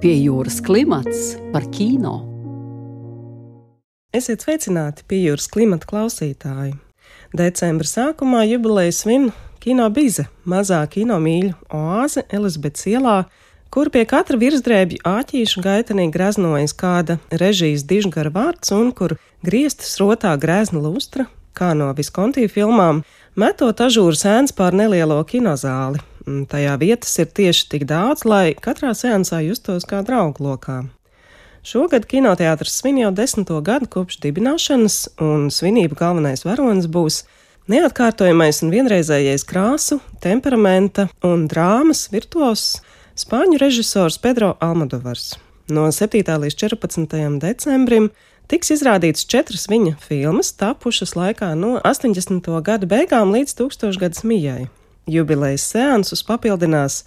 Pie jūras klimats par kino. Esiet sveicināti pie jūras klimata klausītāji. Decembra sākumā jubileju svin kino bize, mazā kino mīļu oāze Elizabetes ielā, kur pie katra virsdrēbju āķīša gaitenī graznojas kāda režijas dižgara vārds un kur griestas rotā grēzna lustra, kā no Viskonti filmām, metot ažūru sēns pār nelielo kinozāli, Mm, tajā vietas ir tieši tik daudz, lai katrā seansā justos kā draugu lokā. Šogad kinoteātris svin jau desmito gadu kopš dibināšanas, un svinību galvenais varonis būs neatkārtojamais un vienreizējais krāsu, temperamenta un drāmas virtuos spāņu režisors Pedro Almodovars. No 7. līdz 14. decembrim tiks izrādīts četras viņa filmas, tapušas laikā no 80. gada beigām līdz 1000 gadsimta mijai. Jubilejas seansus papildinās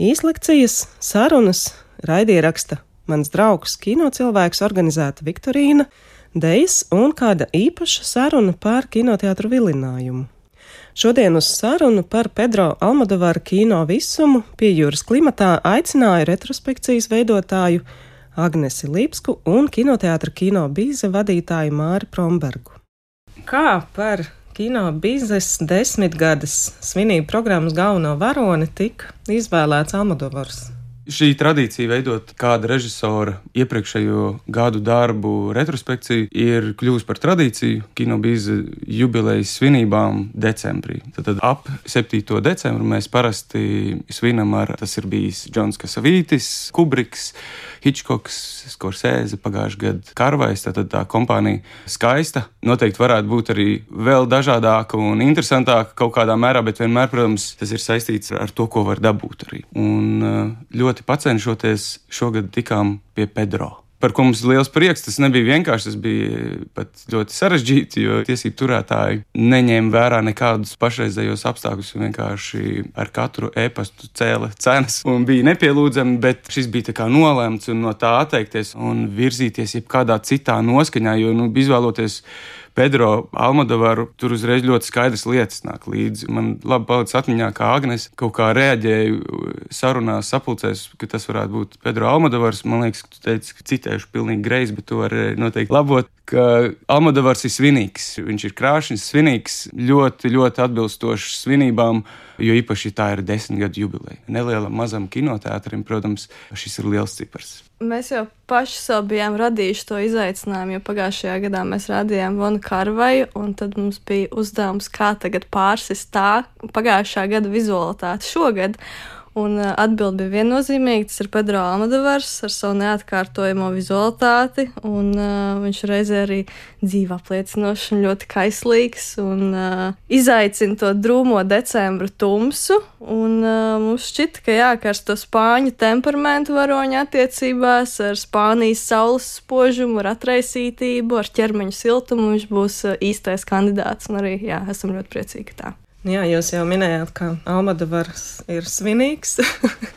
īslekcijas, sarunas, raidieraksta mans draugs, kinocilvēks, organizēta Viktorīna, dejas un kāda īpaša saruna par kinoteātru vilinājumu. Šodien uz sarunu par Pedro Almodovaru kino visumu pie jūras klimatā aicināju retrospekcijas veidotāju Agnesi Līpsku un kinoteātra kino bīze vadītāju Māri Prombergu. Kā par Kino biznesa desmitgades svinību programmas galveno varoni tika izvēlēts Almodovars. Šī tradīcija veidot kāda režisora iepriekšējo gadu darbu retrospekciju ir kļuvusi par tradīciju kinobīza jubilejas svinībām decembrī. Tad, ap 7. decembru mēs parasti svinam ar, tas ir bijis Džons Kasavītis, Kubriks, Hitchcocks, Skorsēze, pagājušajā gadā Karvais. Tad tā kompānija skaista. Noteikti varētu būt arī vēl dažādāka un interesantāka kaut kādā mērā, bet vienmēr, protams, tas ir saistīts ar to, ko var dabūt arī. Un ļoti ļoti pacenšoties, šogad tikām pie Pedro. Par ko mums ir liels prieks. Tas nebija vienkārši, tas bija pat ļoti sarežģīti, jo tiesību turētāji neņēma vērā nekādus pašreizējos apstākļus. Vienkārši ar katru e-pastu cēla cenas un bija nepielūdzami, bet šis bija nolēmts un no tā atteikties un virzīties jebkādā citā noskaņā, jo nu, izvēloties Pedro Almodovaru, tur uzreiz ļoti skaidrs lietas nāk līdzi. Man labi palicis atmiņā, kā Agnēs kaut kā reaģēja sarunās, sapulcēs, ka tas varētu būt Pedro Almodovars. Man liekas, ka tu teici, ka citēšu pilnīgi greizi, bet tu vari noteikti labot, Almodovars ir svinīgs. Viņš ir krāšņs, svinīgs, ļoti, ļoti atbilstošs svinībām, jo īpaši tā ir desmit gadu jubileja. Nelielam mazam kinoteātrim, protams, šis ir liels cipars. Mēs jau paši sev bijām radījuši to izaicinājumu, jo pagājušajā gadā mēs rādījām Vonu Karvaju, un tad mums bija uzdevums, kā tagad pārsist tā pagājušā gada vizualitāti šogad. Un uh, atbilde bija viennozīmīga. Tas ir Pedro Almadovars ar savu neatkārtojamo vizualitāti. Un, uh, viņš reizē arī dzīve apliecinošs un ļoti kaislīgs. Un uh, izaicina to drūmo decembra tumsu. Un, uh, mums šķita, ka jā, ka ar to spāņu temperamentu varoņa attiecībās, ar Spānijas saules spožumu, ar atraisītību, ar ķermeņa siltumu viņš būs uh, īstais kandidāts. Un arī jā, esam ļoti priecīgi tā. Jā, jūs jau minējāt, ka Almadovars ir svinīgs.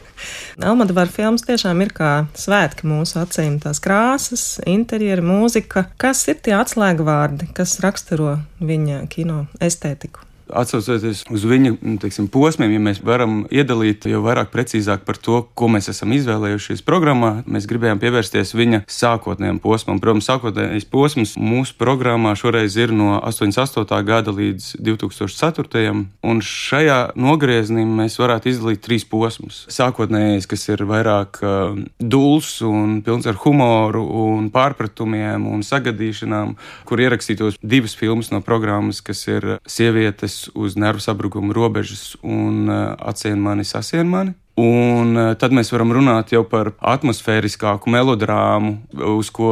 Almadovara filmas tiešām ir kā svētki mūsu acīm. Tās krāsas, interjeri, mūzika. Kas ir tie atslēgvārdi, kas raksturo viņa kino estētiku? Atcaucoties uz viņa teiksim, posmiem, ja mēs varam iedalīt jau vairāk precīzāk par to, ko mēs esam izvēlējušies programmā, mēs gribējām pievērsties viņa sākotnējam posmam. Protams, sākotnējais posms mūsu programmā šoreiz ir no 88. gada līdz 2004. un šajā nogriezienī mēs varētu izdalīt trīs posmus. Sākotnējais, kas ir vairāk uh, dūls un pilns ar humoru un pārpratumiem un sagadīšanām, kur ierakstītos divas filmas no programmas, kas ir sievietes uz nervu sabrukumu robežas un uh, atsien mani, sasien mani. Un uh, tad mēs varam runāt jau par atmosfēriskāku melodrāmu, uz ko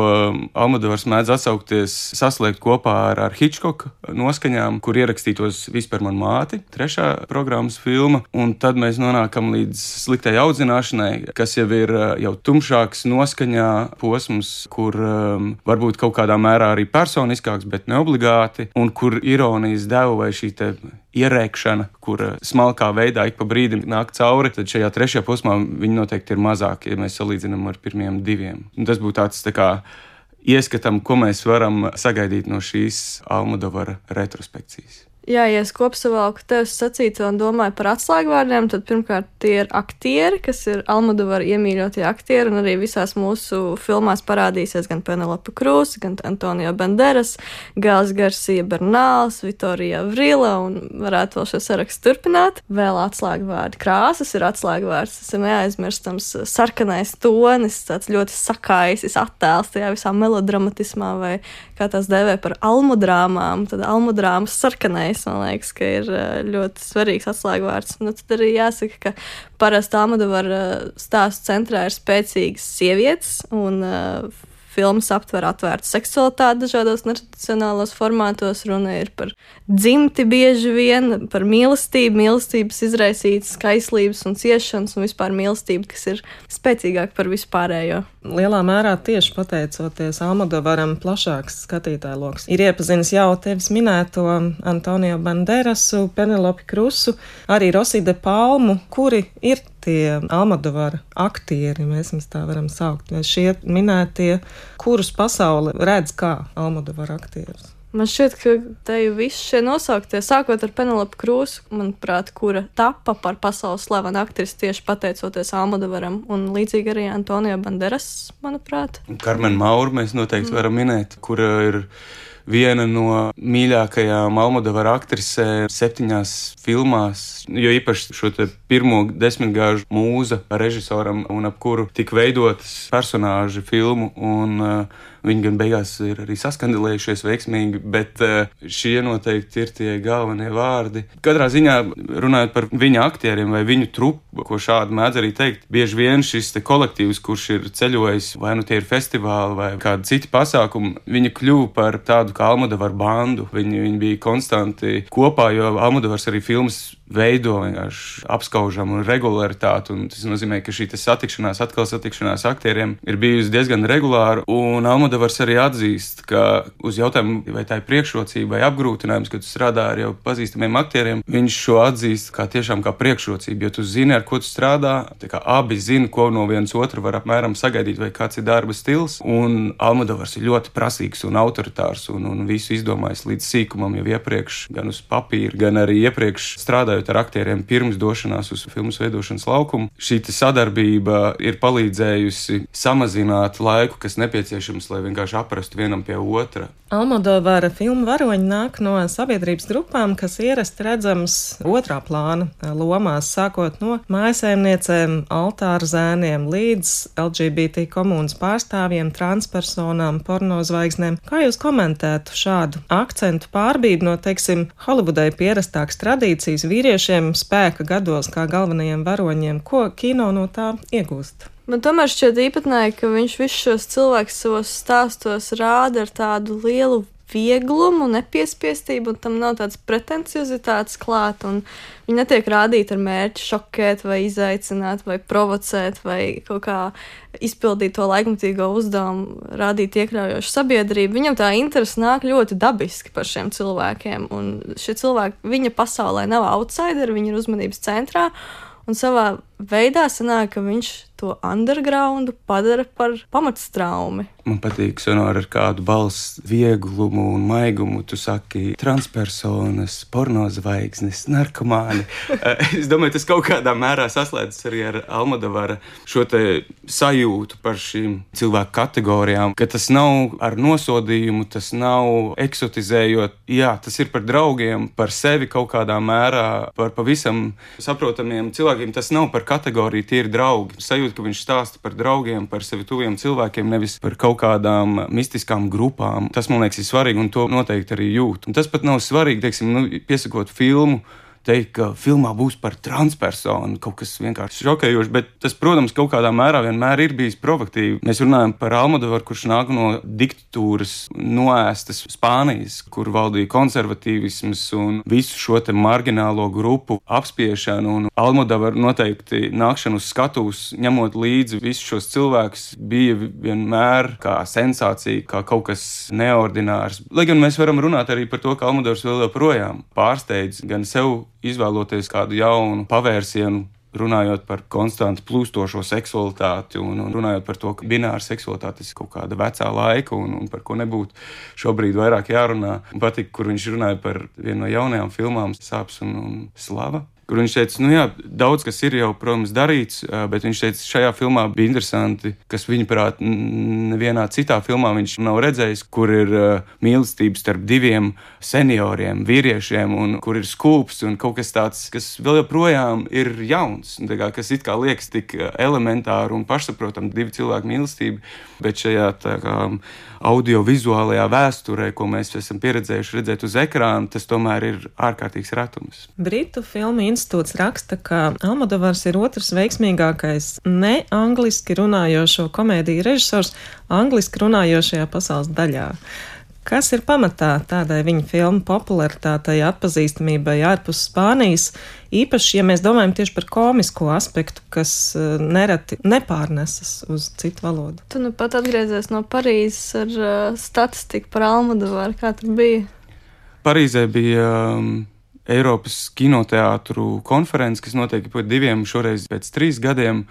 Almadovars mēdz atsaukties, saslēgt kopā ar, ar Hitchcock noskaņām, kur ierakstītos vispār man māti, trešā programmas filma. Un tad mēs nonākam līdz sliktai audzināšanai, kas jau ir uh, jau tumšāks noskaņā posms, kur um, varbūt kaut kādā mērā arī personiskāks, bet ne obligāti, un kur ironijas deva vai šī ierēkšana, kur smalkā veidā ik pa brīdim nāk cauri, tad šajā trešajā posmā viņi noteikti ir mazāki, ja mēs salīdzinām ar pirmiem diviem. Un tas būtu tāds tā kā ieskatam, ko mēs varam sagaidīt no šīs Almudovara retrospekcijas. Jā, ja es kopsavilku tevis sacīto un domāju par atslēgvārdiem, tad pirmkārt tie ir aktieri, kas ir Almadovar iemīļotie aktieri, un arī visās mūsu filmās parādīsies gan Penelope Krūs, gan Antonio Banderas, Gāls Garcia Bernāls, Vitorija Vrila, un varētu vēl šo sarakstu turpināt. Vēl atslēgvārdi krāsas ir atslēgvārds, tas ir neaizmirstams sarkanais tonis, tāds ļoti sakaisis attēls tajā visā melodramatismā, vai kā tās dēvē par almudrāmām, tad almudrāmas sarkanais pirmais, man liekas, ka ir ļoti svarīgs atslēgvārds. Nu, tad arī jāsaka, ka parasti Almadovar stāstu centrā ir spēcīgas sievietes un filmas aptver atvērtu seksualitāti dažādos netradicionālos formātos. Runa ir par dzimti bieži vien, par mīlestību, mīlestības izraisītas skaislības un ciešanas, un vispār mīlestību, kas ir spēcīgāka par vispārējo. Lielā mērā tieši pateicoties Almodovaram plašāks skatītāju lokus. Ir iepazinis jau tevis minēto Antonio Banderasu, Penelopi Krusu, arī Roside Palmu, kuri ir tie Almadovara aktieri, mēs viņus tā varam saukt, vai šie minētie, kurus pasaule redz kā Almadovara aktierus. Man šķiet, ka te jau viss šie nosauktie, sākot ar Penelopu Krūsu, manuprāt, kura tapa par pasaules slavenu aktrisi tieši pateicoties Almodovaram, un līdzīgi arī Antonija Banderas, manuprāt. Karmen Mauru mēs noteikti mm. varam minēt, kura ir viena no mīļākajām Almodovara aktrisēm septiņās filmās, jo īpaši šo pirmo desmitgāžu mūza režisoram un ap kuru tika veidotas personāžu filmu. Un, uh, Viņi gan beigās ir arī saskandalējušies veiksmīgi, bet uh, šie noteikti ir tie galvenie vārdi. Katrā ziņā runājot par viņa aktieriem vai viņu trupu, ko šādi mēdz arī teikt, bieži vien šis kolektīvs, kurš ir ceļojis, vai nu tie ir festivāli vai kādi citi pasākumi, viņi kļuva par tādu kā Almodovaru bandu. Viņi, viņi bija konstanti kopā, jo Almodovars arī filmas veido vienkārši apskaužamu regularitāti. Tas nozīmē, ka šī satikšanās, atkal satikšanās aktieriem ir bijusi diezgan regulāra. Un Almodovars arī atzīst, ka uz jautājumu, vai tā ir priekšrocība vai apgrūtinājums, ka tu strādā ar jau pazīstamiem aktieriem, viņš šo atzīst kā tiešām kā priekšrocību. Jo tu zini, ar ko tu strādā, abi zina, ko no viens otru var apmēram sagaidīt, vai kāds ir darba stils. Un Almodovars ir ļoti prasīgs un autoritārs un, un visu izdomājis līdz sīkumam jau iepriekš, gan uz papīra, gan arī iepriekš strādājot strādājot ar aktieriem pirms došanās uz filmu veidošanas laukumu. Šī sadarbība ir palīdzējusi samazināt laiku, kas nepieciešams, lai vienkārši aprastu vienam pie otra. Almodovara filmu varoņi nāk no sabiedrības grupām, kas ierasti redzams otrā plāna lomās, sākot no mājasēmniecēm, altāra zēniem līdz LGBT komunas pārstāvjiem, transpersonām, pornozvaigznēm. Kā jūs komentētu šādu akcentu pārbīdi no, teiksim, Holivudai pierastākas tradīcijas vīriešiem? spēka gados kā galvenajiem varoņiem, ko kino no tā iegūst? Man tomēr šķiet īpatnēji, ka viņš visus šos cilvēkus savos stāstos rāda ar tādu lielu vieglumu, nepiespiestību, un tam nav tādas pretenciozitātes klāt. Viņi netiek rādīti ar mērķi šokēt, vai izaicināt, vai provocēt, vai kaut kā izpildīt to laikmatīgo uzdevumu, rādīt iekļaujošu sabiedrību. Viņam tā interese nāk ļoti dabiski par šiem cilvēkiem, un šie cilvēki viņa pasaulē nav outsideri, viņi ir uzmanības centrā. Un savā veidā sanāk, ka viņš to undergroundu padara par pamatstraumi. Man patīk, sonora ar kādu balss vieglumu un maigumu. Tu saki, transpersonas, pornozvaigznes, narkomāni. Eh, es domāju, tas kaut kādā mērā saslēdzas arī ar Almadavara šo sajūtu par šīm cilvēku kategorijām, ka tas nav ar nosodījumu, tas nav eksotizējot. Jā, tas ir par draugiem, par sevi kaut kādā mērā, par pavisam saprotamiem cilvēkiem. Tas nav par kategoriju, tie ir draugi. Sajūta, ka viņš stāsta par draugiem, par sevi tuviem cilvēkiem, nevis par kaut kādām mistiskām grupām. Tas man liekas, ir svarīgi, un to noteikti arī jūt. Un tas pat nav svarīgi, teiksim, nu, piesakot filmu teikt, ka filmā būs par transpersonu, kaut kas vienkārši šokējošs, bet tas, protams, kaut kādā mērā vienmēr ir bijis provokatīvi. Mēs runājam par Almodovaru, kurš nāk no diktatūras, noēstas Spānijas, kur valdīja konservatīvisms un visu šo te marginālo grupu apspiešanu. Un Almodovaru noteikti nākšanu uz skatuves, ņemot līdzi visus šos cilvēkus, bija vienmēr kā sensācija, kā kaut kas neordinārs. Lai gan mēs varam runāt arī par to, ka Almodovs vēl joprojām pārsteidz gan sev izvēloties kādu jaunu pavērsienu runājot par konstantu plūstošo seksualitāti un, un runājot par to, ka bināra seksualitāte ir kaut kāda vecā laika un, un par ko nebūtu šobrīd vairāk jārunā. Man patīk, kur viņš runāja par vienu no jaunajām filmām, Sāpes un, un Slava kur viņš teica, nu jā, daudz kas ir jau, protams, darīts, bet viņš teica, šajā filmā bija interesanti, kas viņaprāt, nevienā citā filmā viņš nav redzējis, kur ir mīlestība starp diviem senioriem, vīriešiem, un kur ir skūps un kaut kas tāds, kas vēl joprojām ir jauns, kā, kas it kā liekas tik elementāri un pašsaprotami divu cilvēku mīlestība, bet šajā tā kā audiovizuālajā vēsturē, ko mēs esam pieredzējuši redzēt uz ekrāna, tas tomēr ir ārkārtīgs retums. Britu filmu institūts raksta, ka Almodovars ir otrs veiksmīgākais ne angliski runājošo komēdiju režisors angliski runājošajā pasaules daļā. Kas ir pamatā tādai viņa filmu popularitātei, atpazīstamībai ārpus Spānijas, īpaši, ja mēs domājam tieši par komisko aspektu, kas uh, nereti nepārnesas uz citu valodu? Tu nu pat atgriezies no Parīzes ar uh, statistiku par Almadovaru, kā tur bija? Parīzē bija um, Eiropas kinoteātru konferences, kas notiek pēc diviem, šoreiz pēc trīs gadiem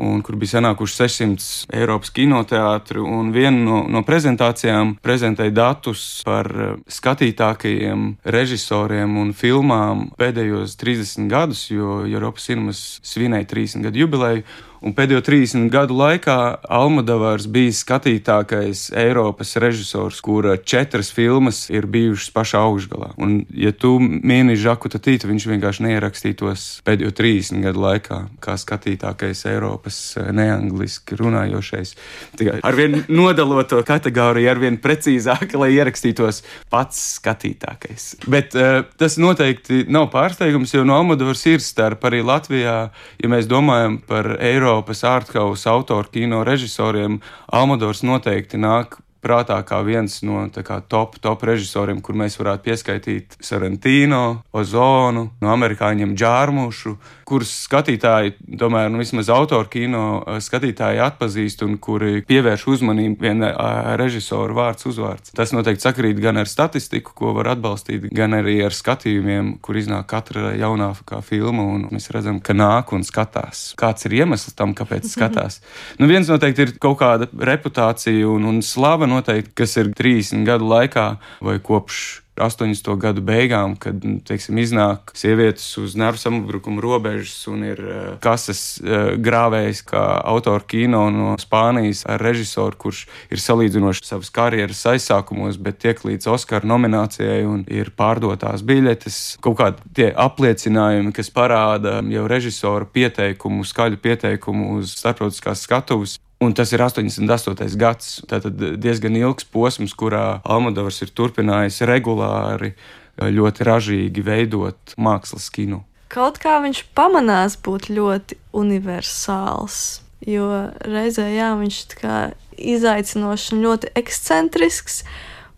un kur bija sanākuši 600 Eiropas kinoteātri. Viena no, no prezentācijām prezentēja datus par eh, skatītākajiem režisoriem un filmām pēdējos 30 gadus, jo Eiropas cinemas svinēja 30 gadu jubileju un pēdējo 30 gadu laikā Almadavārs bija skatītākais Eiropas režisors, kura četras filmas ir bijušas pašā augšgalā. Un, ja tu mīni Žaku Tatītu, viņš vienkārši neierakstītos pēdējo 30 gadu laikā kā skatītākais Eiropas eh, neangliski runājošais. Tikai arvien nodalot to kategoriju, arvien precīzāk, lai ierakstītos pats skatītākais. Bet uh, tas noteikti nav pārsteigums, jo no Almadavārs ir starp arī Latvijā, ja mēs domājam par Eiropu Eiropas ārkaus autoru kino režisoriem Almodors noteikti nāk prātā kā viens no kā, top, top režisoriem, kur mēs varētu pieskaitīt Sorrentino, Ozonu, no amerikāņiem Džārmušu, kurus skatītāji, tomēr nu, vismaz autoru kino eh, skatītāji atpazīst un kuri pievērš uzmanību viena eh, režisora vārds uzvārds. Tas noteikti sakrīt gan ar statistiku, ko var atbalstīt, gan arī ar skatījumiem, kur iznāk katra jaunākā filma, un mēs redzam, ka nāk un skatās. Kāds ir iemesls tam, kāpēc skatās? nu, viens noteikti ir kaut kāda reputācija un, un slava noteikti, kas ir 30 gadu laikā vai kopš 80. gadu beigām, kad nu, teiksim, iznāk sievietes uz nervu samubrukuma robežas un ir uh, kases uh, grāvējs, kā autora kino no Spānijas ar režisoru, kurš ir salīdzinoši savas karjeras aizsākumos, bet tiek līdz Oskara nominācijai un ir pārdotās biļetes. Kaut kādi tie apliecinājumi, kas parāda jau režisora pieteikumu, skaļu pieteikumu uz starptautiskās skatuves. Un tas ir 88. gads. Tātad diezgan ilgs posms, kurā Almodovs ir turpinājis regulāri, ļoti ražīgi veidot mākslas kinu. Kaut kā viņš pamanās būt ļoti universāls. Jo reizē jā, viņš ir izaicinošs un ļoti ekscentrisks,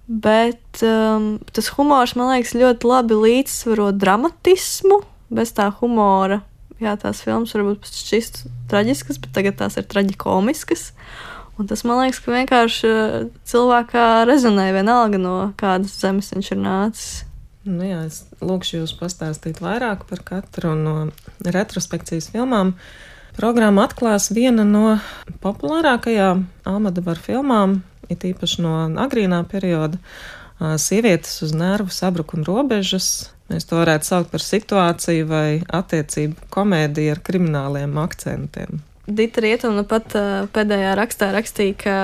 bet um, tas humors man liekas ļoti labi līdzsvaro dramatismu bez tā humora jā, tās filmas varbūt šķist traģiskas, bet tagad tās ir traģikomiskas. Un tas man liekas, ka vienkārši eh, cilvēkā rezonē vienalga no kādas zemes viņš ir nācis. Nu jā, es lūkšu jūs pastāstīt vairāk par katru no retrospekcijas filmām. Programma atklās viena no populārākajām Almadavara filmām, it īpaši no agrīnā perioda - sievietes uz nervu sabrukuma robežas, Mēs to varētu saukt par situāciju vai attiecību komēdiju ar krimināliem akcentiem. Dita Rietuma nu pat uh, pēdējā rakstā rakstīja, ka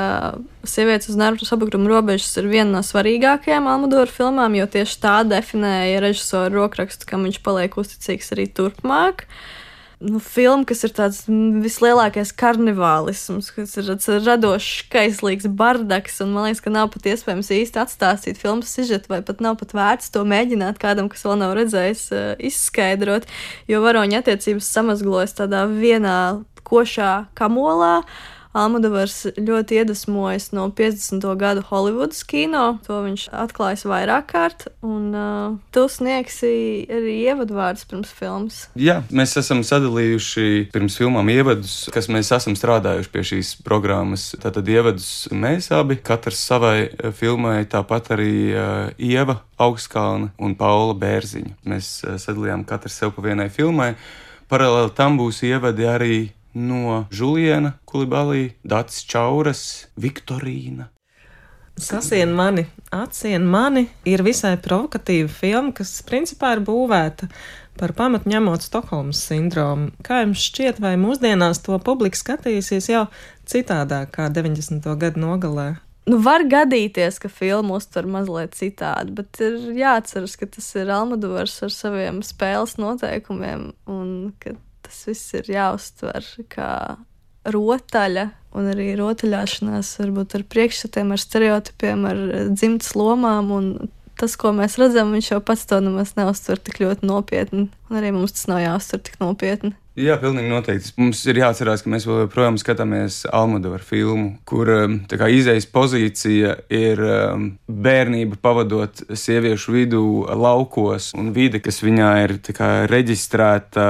sievietes uz nervu sabrukuma robežas ir viena no svarīgākajām Almadoru filmām, jo tieši tā definēja režisora rokrakstu, kam viņš paliek uzticīgs arī turpmāk. Uh, nu, filma, kas ir tāds vislielākais karnevālisms, kas ir radošs, kaislīgs bardaks, man liekas, ka nav pat iespējams īsti atstāstīt filmas sižetu, vai pat nav pat vērts to mēģināt kādam, kas vēl nav redzējis, uh, izskaidrot, jo varoņa attiecības samazglojas tādā vienā košā kamolā. Uh, Almudavars ļoti iedvesmojas no 50. gadu Holivudas kino. To viņš atklājis vairāk kārt, un uh, tu sniegsi arī ievadvārdus pirms filmas. Jā, mēs esam sadalījuši pirms filmām ievadus, kas mēs esam strādājuši pie šīs programmas. Tātad ievadus mēs abi, katrs savai uh, filmai, tāpat arī uh, Ieva Augskalna un Paula Bērziņa. Mēs uh, sadalījām katru sev pa vienai filmai. Paralēli tam būs ievadi arī no Juliana Kulibalī, Dats Čauras, Viktorīna. Sasien mani, atsien mani ir visai provokatīva filma, kas principā ir būvēta par pamatu ņemot Stokholmas sindromu. Kā jums šķiet, vai mūsdienās to publika skatījusies jau citādāk kā 90. gadu nogalē? Nu, var gadīties, ka filma uztver mazliet citādi, bet ir jāatceras, ka tas ir Almadovars ar saviem spēles noteikumiem un ka tas viss ir jāuztver kā rotaļa. Un arī rotaļāšanās, varbūt ar priekšstatiem, ar stereotipiem, ar dzimtas lomām. Tas, ko mēs redzam, viņš jau pats to nemaz neuztver tik ļoti nopietni. Un arī mums tas nav jāuztver tik nopietni. Jā, pilnīgi noteikti. Mums ir jāatcerās, ka mēs joprojām skatāmies Almadovaru filmu, kur um, izējas pozīcija ir um, bērnība pavadot sieviešu vidū laukos un vide, kas viņā ir kā, reģistrēta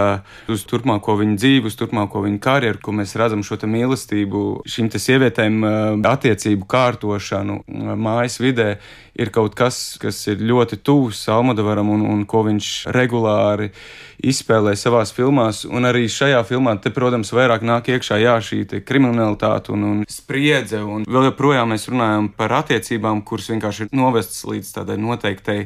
uz turpmāko viņu dzīvi, uz turpmāko viņu karjeru, ko mēs redzam šo mīlestību šīm sievietēm um, attiecību kārtošanu mājas vidē ir kaut kas, kas ir ļoti tuvs Almadovaram un, un ko viņš regulāri izspēlē savās filmās. Un arī šajā filmā, te, protams, vairāk nāk iekšā jā, šī kriminalitāte un, un spriedze. Un vēl joprojām mēs runājam par attiecībām, kuras vienkārši ir novestas līdz tādai noteiktai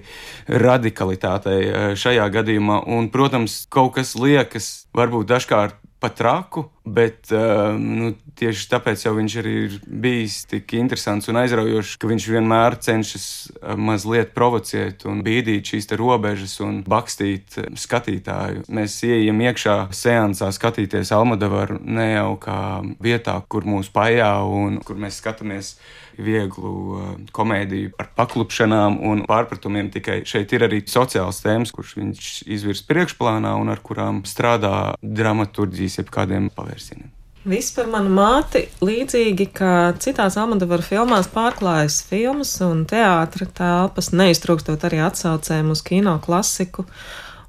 radikalitātei eh, šajā gadījumā. Un, protams, kaut kas liekas varbūt dažkārt pat traku, bet uh, nu, tieši tāpēc viņš arī ir bijis tik interesants un aizraujošs, ka viņš vienmēr cenšas uh, mazliet provocēt un bīdīt šīs robežas un bakstīt uh, skatītāju. Mēs ieejam iekšā seansā skatīties Almadavaru ne jau kā vietā, kur mūs pajā un kur mēs skatāmies vieglu uh, komēdiju ar paklupšanām un pārpratumiem. Tikai šeit ir arī sociāls tēmas, kurš viņš izvirs priekšplānā un ar kurām strādā dramaturģijas jeb kādiem pavērsieniem. Viss par manu māti, līdzīgi kā citās Almadavar filmās, pārklājas filmas un teātra telpas, neiztrūkstot arī atsaucēm uz kino klasiku.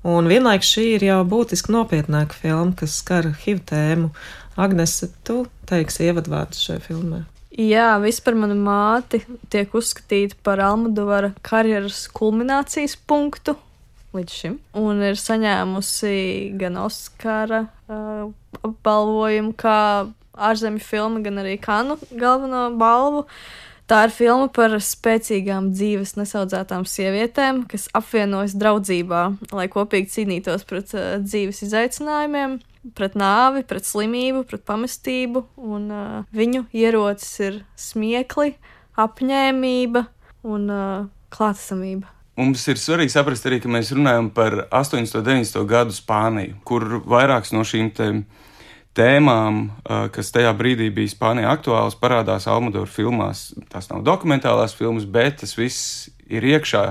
Un vienlaikus šī ir jau būtiski nopietnāka filma, kas skar HIV tēmu. Agnese, tu teiksi ievadvārdus šai filmai. Jā, vispār mana māte tiek uzskatīta par Almadovara karjeras kulminācijas punktu līdz šim. Un ir saņēmusi gan Oskara uh, apbalvojumu, kā ārzemju filma, gan arī Kanu galveno balvu. Tā ir filma par spēcīgām dzīves nesaudzētām sievietēm, kas apvienojas draudzībā, lai kopīgi cīnītos pret uh, dzīves izaicinājumiem pret nāvi, pret slimību, pret pamestību, un uh, viņu ierocis ir smiekli, apņēmība un uh, klātesamība. Mums ir svarīgi saprast arī, ka mēs runājam par 80. un 90. gadu Spāniju, kur vairākas no šīm tēmām, uh, kas tajā brīdī bija Spānijā aktuāls, parādās Almadoru filmās. Tās nav dokumentālās filmas, bet tas viss ir iekšā,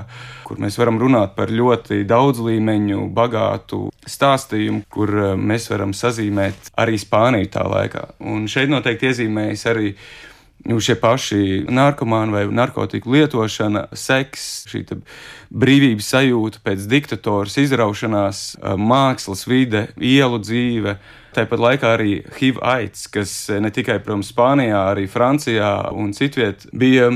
kur mēs varam runāt par ļoti daudz līmeņu, bagātu stāstījumu, kur eh, mēs varam sazīmēt arī Spāniju tā laikā. Un šeit noteikti iezīmējas arī nu, šie paši narkomāni vai narkotiku lietošana, seks, šī brīvības sajūta pēc diktatūras izraušanās, eh, mākslas vide, ielu dzīve. Tāpat laikā arī HIV aids, kas ne tikai, protams, Spānijā, arī Francijā un citviet bija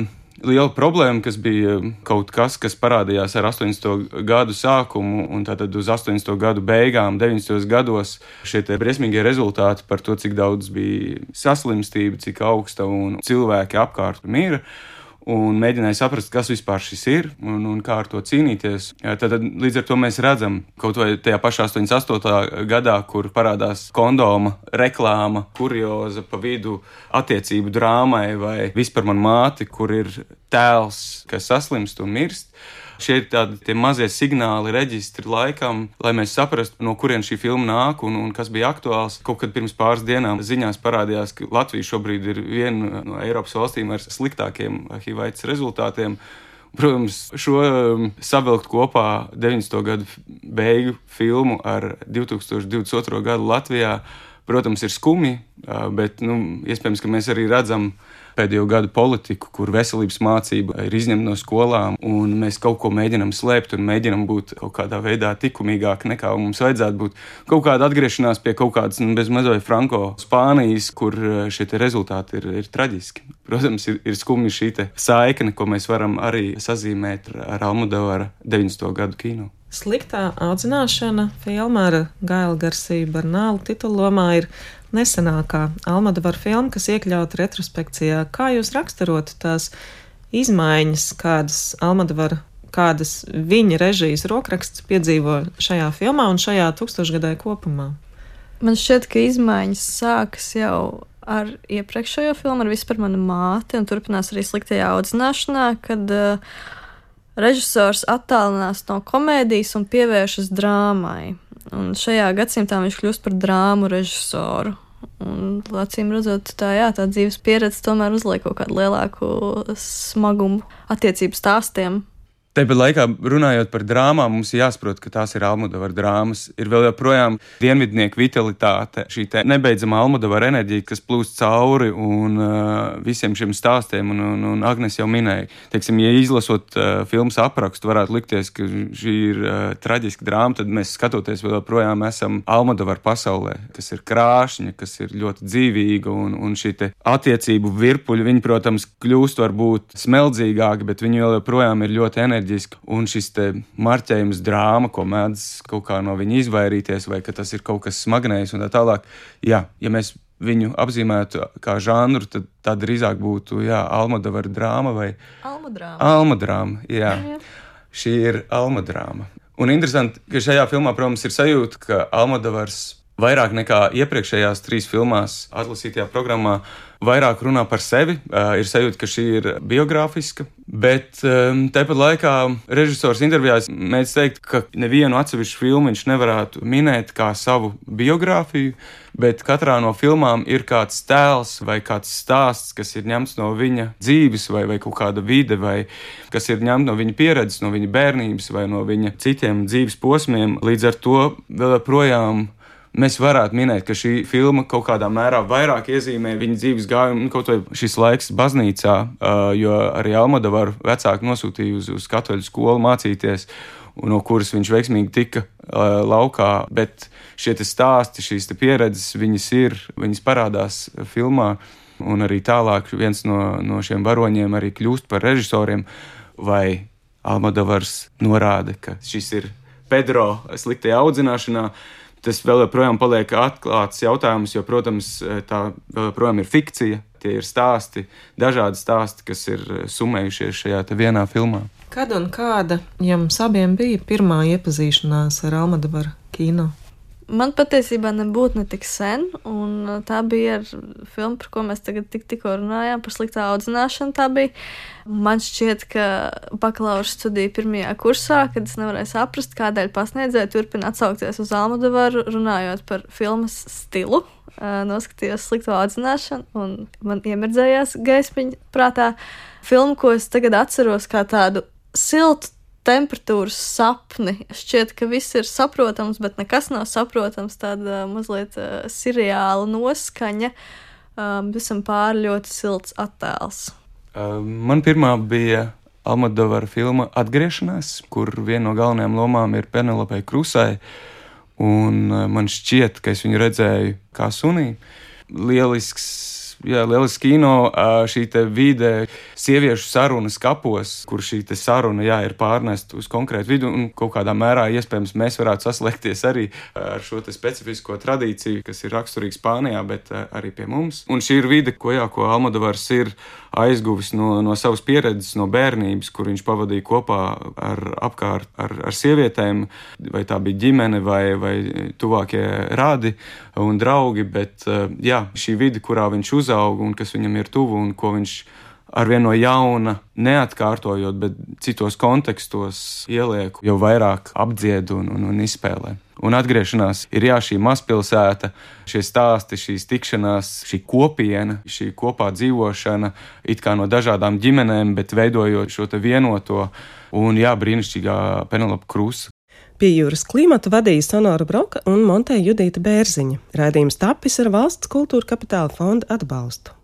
liela problēma, kas bija kaut kas, kas parādījās ar 80. gadu sākumu, un tad uz 80. gadu beigām, 90. gados šie briesmīgie rezultāti par to, cik daudz bija saslimstība, cik augsta un cilvēki apkārt mīra un mēģināja saprast, kas vispār šis ir un, un kā ar to cīnīties. Tad, tad līdz ar to mēs redzam, kaut vai tajā pašā 88. gadā, kur parādās kondoma reklāma, kurioza pa vidu attiecību drāmai vai vispār man māti, kur ir tēls, kas saslimst un mirst. Šie ir tādi mazie signāli, reģistri laikam, lai mēs saprastu, no kurienes šī filma nāk un, un kas bija aktuāls. Kaut kad pirms pāris dienām ziņās parādījās, ka Latvija šobrīd ir viena no Eiropas valstīm ar sliktākiem HIV rezultātiem. Protams, šo um, savilkt kopā 90. gadu beigu filmu ar 2022. gadu Latvijā, protams, ir skumji, uh, bet nu, iespējams, ka mēs arī redzam, ka pēdējo gadu politiku, kur veselības mācība ir izņemta no skolām, un mēs kaut ko mēģinām slēpt un mēģinām būt kaut kādā veidā likumīgāk nekā mums vajadzētu būt. Kaut kāda atgriešanās pie kaut kādas nu, bezmazliet Franko Spānijas, kur eh, šie rezultāti ir, ir traģiski. Protams, ir, ir skumji šī saikne, ko mēs varam arī sazīmēt ar Almudavara 90. gadu kino. Sliktā audzināšana filma ar Gaila Garsiju Barnālu titulomā ir nesenākā Almadovara filma, kas iekļauta retrospekcijā. Kā jūs raksturotu tās izmaiņas, kādas Almadovara, kādas viņa režijas rokraksts piedzīvo šajā filmā un šajā tūkstošgadē kopumā? Man šķiet, ka izmaiņas sākas jau ar iepriekšējo filmu, ar vispār manu māti, un turpinās arī sliktajā audzināšanā, kad uh, režisors attālinās no komēdijas un pievēršas drāmai. Un šajā gadsimtā viņš kļūst par drāmu režisoru. Un, acīm redzot, tā, jā, tā dzīves pieredze tomēr uzliek kaut kādu lielāku smagumu attiecību stāstiem. Tāpat laikā, runājot par drāmām, mums ir jāsaprot, ka tās ir Almudavara drāmas. Ir vēl joprojām dienvidnieku vitalitāte, šī nebeidzamā Almudavara enerģija, kas plūst cauri un uh, visiem šiem stāstiem, un, un, un Agnes jau minēja, teiksim, ja izlasot uh, filmas aprakstu, varētu likties, ka šī ir uh, traģiska drāma, tad mēs skatoties vēl joprojām esam Almudavara pasaulē, kas ir krāšņa, kas ir ļoti dzīvīga, un, un šī attiecību virpuļi, viņi, protams, kļūst varbūt smeldzīgāki, bet viņi vēl joprojām ir ļoti enerģiski enerģiska, un šis marķējums drāma, ko mēdz kaut kā no viņa izvairīties, vai ka tas ir kaut kas smagnējs un tā tālāk. Jā, ja mēs viņu apzīmētu kā žanru, tad tā drīzāk būtu Almadavara drāma vai Almadrāma. Almadrāma jā. Jā, jā. Šī ir Almadrāma. Un interesanti, ka šajā filmā, protams, ir sajūta, ka Almadavars vairāk nekā iepriekšējās trīs filmās atlasītajā programmā vairāk runā par sevi. Uh, ir sajūta, ka šī ir biogrāfiska, bet um, tāpat laikā režisors intervijās mēdz teikt, ka nevienu atsevišķu filmu viņš nevarētu minēt kā savu biogrāfiju, bet katrā no filmām ir kāds tēls vai kāds stāsts, kas ir ņemts no viņa dzīves vai, vai kaut kāda vide, vai kas ir ņemts no viņa pieredzes, no viņa bērnības vai no viņa citiem dzīves posmiem. Līdz ar to vēl joprojām mēs varētu minēt, ka šī filma kaut kādā mērā vairāk iezīmē viņa dzīves gājumu, nu, kaut vai šis laiks baznīcā, jo arī Almadavar vecāki nosūtīja uz, uz katoļu skolu mācīties, no kuras viņš veiksmīgi tika laukā. Bet šie stāsti, šīs pieredzes, viņas ir, viņas parādās filmā. Un arī tālāk viens no, no šiem varoņiem arī kļūst par režisoriem, vai Almadavars norāda, ka šis ir Pedro sliktajā audzināšanā tas vēl joprojām paliek atklāts jautājums, jo, protams, tā vēl joprojām ir fikcija. Tie ir stāsti, dažādi stāsti, kas ir summējušies šajā vienā filmā. Kad un kāda jums abiem bija pirmā iepazīšanās ar Almadabaru kino? Man patiesībā nebūtu ne tik sen, un tā bija filma, par ko mēs tagad tik, tikko runājām, par sliktā audzināšanu. Tā bija. Man šķiet, ka bakalaura studija pirmajā kursā, kad es nevarēju saprast, kādēļ pasniedzēji turpina atsaukties uz Almudavaru, runājot par filmas stilu. Noskatījos slikto audzināšanu, un man iemirdzējās gaismiņa prātā filmu, ko es tagad atceros kā tādu siltu temperatūras sapni. Šķiet, ka viss ir saprotams, bet nekas nav saprotams. Tāda mazliet uh, seriāla noskaņa, um, visam pāri ļoti silts attēls. Uh, man pirmā bija Almadovara filma Atgriešanās, kur viena no galvenajām lomām ir Penelope Krusai. Un uh, man šķiet, ka es viņu redzēju kā sunī. Lielisks jā, lielisks kino, šī vide, sieviešu sarunas kapos, kur šī saruna jā, ir pārnesta uz konkrētu vidu, un kaut kādā mērā iespējams mēs varētu saslēgties arī ar šo specifisko tradīciju, kas ir raksturīga Spānijā, bet arī pie mums. Un šī ir vide, ko, jā, ko Almodovars ir aizguvis no, no savas pieredzes, no bērnības, kur viņš pavadīja kopā ar apkārt ar, ar sievietēm, vai tā bija ģimene vai, vai tuvākie rādi un draugi, bet jā, šī vide, kurā viņš uzauga un kas viņam ir tuvu un ko viņš arvien no jauna, neatkārtojot, bet citos kontekstos ielieku, jau vairāk apdzied un, un, un izspēlē. Un atgriešanās ir jā, šī mazpilsēta, šie stāsti, šīs tikšanās, šī kopiena, šī kopā dzīvošana, it kā no dažādām ģimenēm, bet veidojot šo vienoto un jā, brīnišķīgā Penelope Krusa. Pie jūras klimata vadīja Sonora Broka un Monteja Judīta Bērziņa. Rādījums tapis ar valsts kultūra kapitāla fonda atbalstu.